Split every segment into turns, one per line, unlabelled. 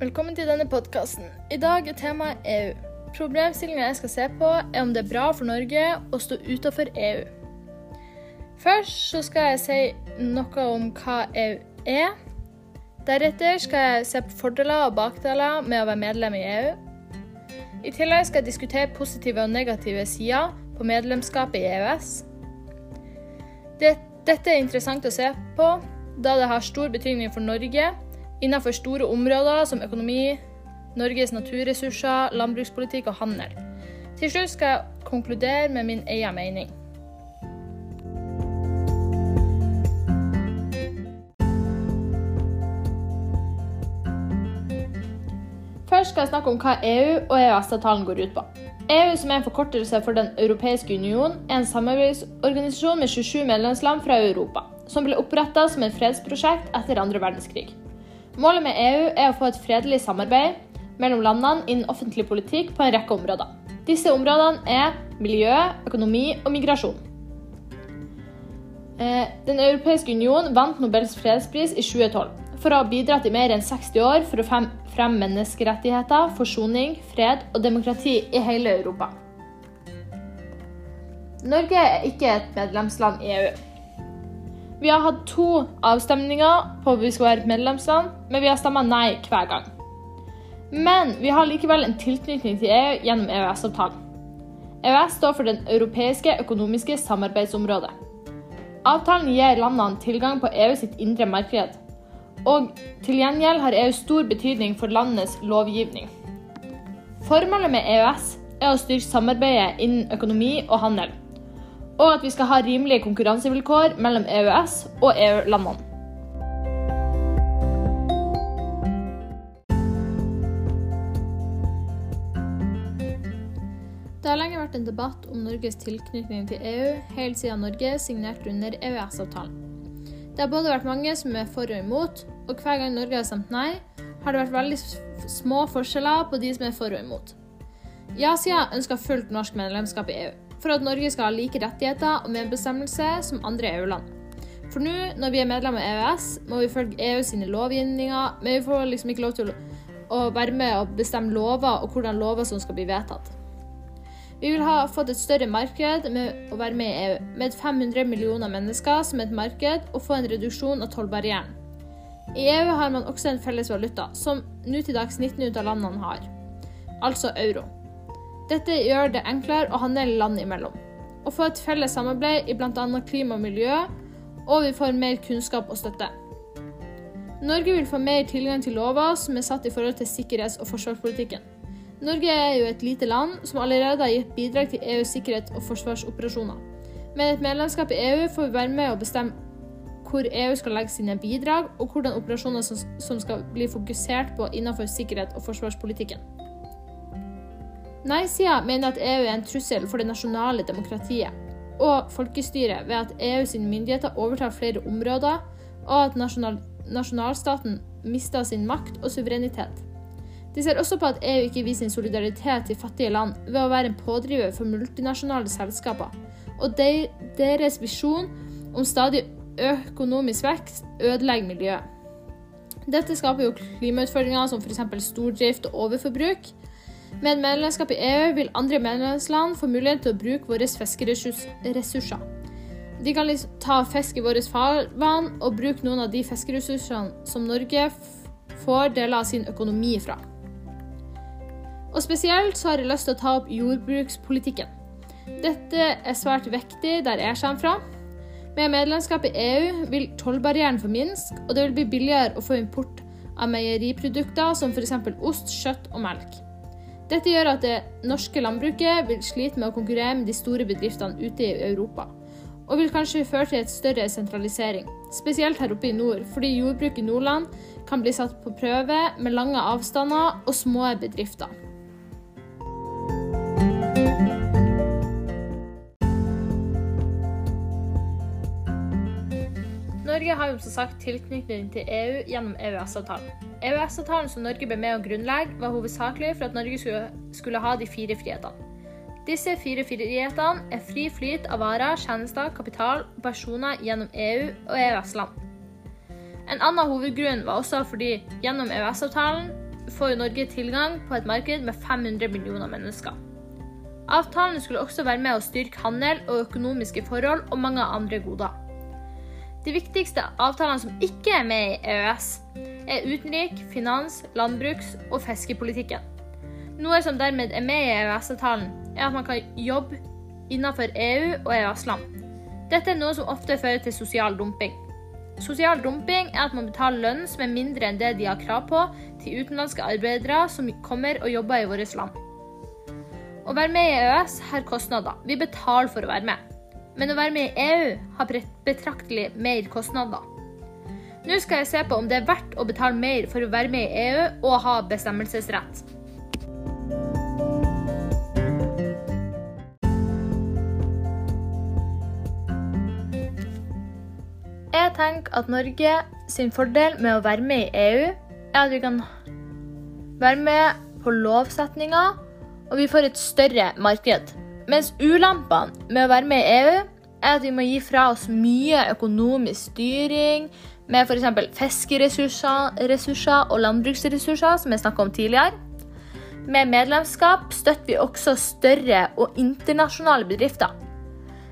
Velkommen til denne podkasten. I dag er temaet EU. Problemstillinga jeg skal se på, er om det er bra for Norge å stå utenfor EU. Først så skal jeg si noe om hva EU er. Deretter skal jeg se på fordeler og bakdeler med å være medlem i EU. I tillegg skal jeg diskutere positive og negative sider på medlemskapet i EØS. Dette er interessant å se på, da det har stor betydning for Norge innenfor store områder som økonomi, Norges naturressurser, landbrukspolitikk og handel. Til slutt skal jeg konkludere med min egen mening. Først skal jeg snakke om hva EU og EØS-avtalen går ut på. EU, som er en forkortelse for Den europeiske union, er en samarbeidsorganisasjon med 27 medlemsland fra Europa, som ble oppretta som et fredsprosjekt etter andre verdenskrig. Målet med EU er å få et fredelig samarbeid mellom landene innen offentlig politikk på en rekke områder. Disse områdene er miljø, økonomi og migrasjon. Eh, Den europeiske union vant Nobels fredspris i 2012 for å ha bidratt i mer enn 60 år for å fremme menneskerettigheter, forsoning, fred og demokrati i hele Europa. Norge er ikke et medlemsland i EU. Vi har hatt to avstemninger på om vi skal være et medlemsland, men vi har stemt nei hver gang. Men vi har likevel en tilknytning til EU gjennom EØS-avtalen. EØS står for Den europeiske økonomiske samarbeidsområdet. Avtalen gir landene tilgang på EU sitt indre marked, og til gjengjeld har EU stor betydning for landets lovgivning. Formålet med EØS er å styrke samarbeidet innen økonomi og handel og at vi skal ha rimelige konkurransevilkår mellom EØS og EU-landene. Det har lenge vært en debatt om Norges tilknytning til EU, helt siden Norge signerte under EØS-avtalen. Det har både vært mange som er for og imot, og hver gang Norge har stemt nei, har det vært veldig små forskjeller på de som er for og imot. Ja-sida ønsker fullt norsk medlemskap i EU, for at Norge skal ha like rettigheter og medbestemmelse som andre EU-land. For nå, når vi er medlem av EØS, må vi følge EU sine lovgivninger, men vi får liksom ikke lov til å være med og bestemme lover og hvordan lover som skal bli vedtatt. Vi vil ha fått et større marked med å være med i EU, med 500 millioner mennesker som et marked, og få en reduksjon av tollbarrieren. I EU har man også en felles valuta, som nå til dags 19 ut av landene har, altså euro. Dette gjør det enklere å handle land imellom, og få et felles samarbeid i bl.a. klima og miljø, og vi får mer kunnskap og støtte. Norge vil få mer tilgang til lover som er satt i forhold til sikkerhets- og forsvarspolitikken. Norge er jo et lite land som allerede har gitt bidrag til EUs sikkerhet og forsvarsoperasjoner. Med et medlemskap i EU får vi være med og bestemme hvor EU skal legge sine bidrag, og hvordan operasjoner som skal bli fokusert på innenfor sikkerhet- og forsvarspolitikken. Nei-sida mener at EU er en trussel for det nasjonale demokratiet og folkestyret ved at EU sine myndigheter overtar flere områder, og at nasjonal nasjonalstaten mister sin makt og suverenitet. De ser også på at EU ikke viser sin solidaritet til fattige land ved å være en pådriver for multinasjonale selskaper, og de, deres visjon om stadig økonomisk vekst ødelegger miljøet. Dette skaper jo klimautfordringer som f.eks. stordrift og overforbruk, med medlemskap i EU vil andre medlemsland få mulighet til å bruke våre fiskeressurser. De kan liksom ta fisk i våre farvann og bruke noen av de fiskeressursene som Norge får deler av sin økonomi fra. Og Spesielt så har jeg lyst til å ta opp jordbrukspolitikken. Dette er svært viktig der jeg kommer fra. Med medlemskap i EU vil tollbarrieren forminske, og det vil bli billigere å få import av meieriprodukter som f.eks. ost, kjøtt og melk. Dette gjør at det norske landbruket vil slite med å konkurrere med de store bedriftene ute i Europa, og vil kanskje føre til et større sentralisering, spesielt her oppe i nord, fordi jordbruk i Nordland kan bli satt på prøve med lange avstander og små bedrifter. Norge har jo som sagt tilknytning til EU gjennom EØS-avtalen. EØS-avtalen som Norge ble med å grunnlegge, var hovedsakelig for at Norge skulle, skulle ha de fire frihetene. Disse fire frihetene er fri flyt av varer, tjenester, kapital og personer gjennom EU og EØS-land. En annen hovedgrunn var også fordi gjennom EØS-avtalen får Norge tilgang på et marked med 500 millioner mennesker. Avtalen skulle også være med å styrke handel og økonomiske forhold og mange andre goder. De viktigste avtalene som ikke er med i EØS, er utenrik-, finans-, landbruks- og fiskepolitikken. Noe som dermed er med i EØS-avtalen, er at man kan jobbe innenfor EU og EØS-land. Dette er noe som ofte fører til sosial dumping. Sosial dumping er at man betaler lønn som er mindre enn det de har krav på, til utenlandske arbeidere som kommer og jobber i vårt land. Å være med i EØS har kostnader. Vi betaler for å være med. Men å være med i EU har betraktelig mer kostnader. Nå skal jeg se på om det er verdt å betale mer for å være med i EU og ha bestemmelsesrett. Jeg tenker at Norge sin fordel med å være med i EU, er at vi kan være med på lovsetninga, og vi får et større marked. Mens ulempene med å være med i EU er at vi må gi fra oss mye økonomisk styring med f.eks. fiskeressurser og landbruksressurser, som jeg snakka om tidligere. Med medlemskap støtter vi også større og internasjonale bedrifter.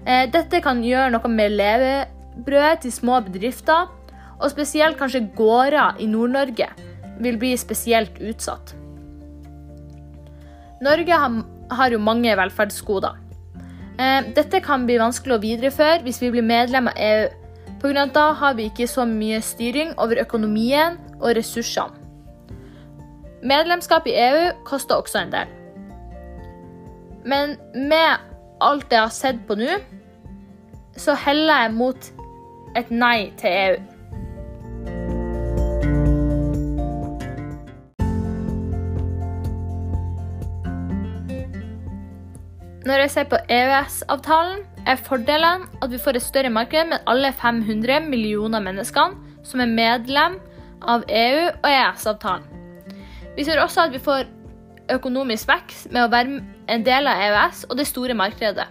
Eh, dette kan gjøre noe med levebrødet til små bedrifter, og spesielt kanskje gårder i Nord-Norge vil bli spesielt utsatt. Norge har jo mange velferdsgoder. Eh, dette kan bli vanskelig å videreføre hvis vi blir medlem av EU, pga. at da har vi ikke så mye styring over økonomien og ressursene. Medlemskap i EU koster også en del. Men med alt jeg har sett på nå, så heller jeg mot et nei til EU. Når jeg ser på EØS-avtalen, er fordelen at vi får et større marked med alle 500 millioner menneskene som er medlem av EU og EØS-avtalen. Vi ser også at vi får økonomisk vekst med å være en del av EØS og det store markedet.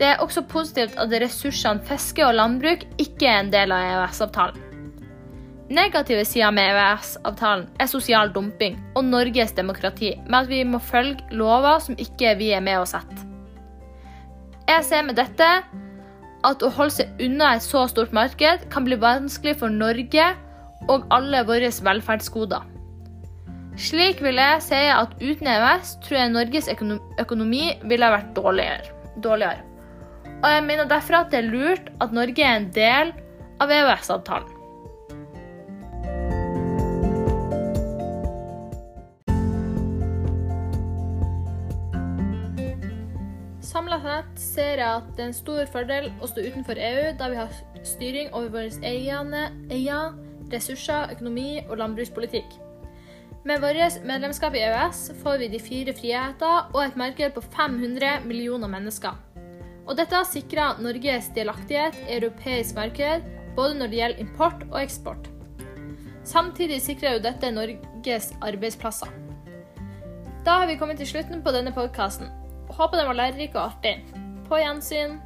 Det er også positivt at ressursene fiske og landbruk ikke er en del av EØS-avtalen. Negative sider med EØS-avtalen er sosial dumping og Norges demokrati, med at vi må følge lover som ikke vi er med å sette. Jeg ser med dette at å holde seg unna et så stort marked kan bli vanskelig for Norge og alle våre velferdsgoder. Slik vil jeg si at uten EØS tror jeg Norges økonomi ville vært dårligere. dårligere. Og jeg mener derfor at det er lurt at Norge er en del av EØS-avtalen. Sett ser jeg at det er en stor fordel å stå utenfor EU, da vi har styring over våre egne eier, ressurser, økonomi og landbrukspolitikk. Med vårt medlemskap i EØS får vi de fire friheter og et marked på 500 millioner mennesker. Og dette sikrer Norges delaktighet i europeisk marked, både når det gjelder import og eksport. Samtidig sikrer jo dette Norges arbeidsplasser. Da har vi kommet til slutten på denne podkasten. Håper den var lærerik og artig. På gjensyn.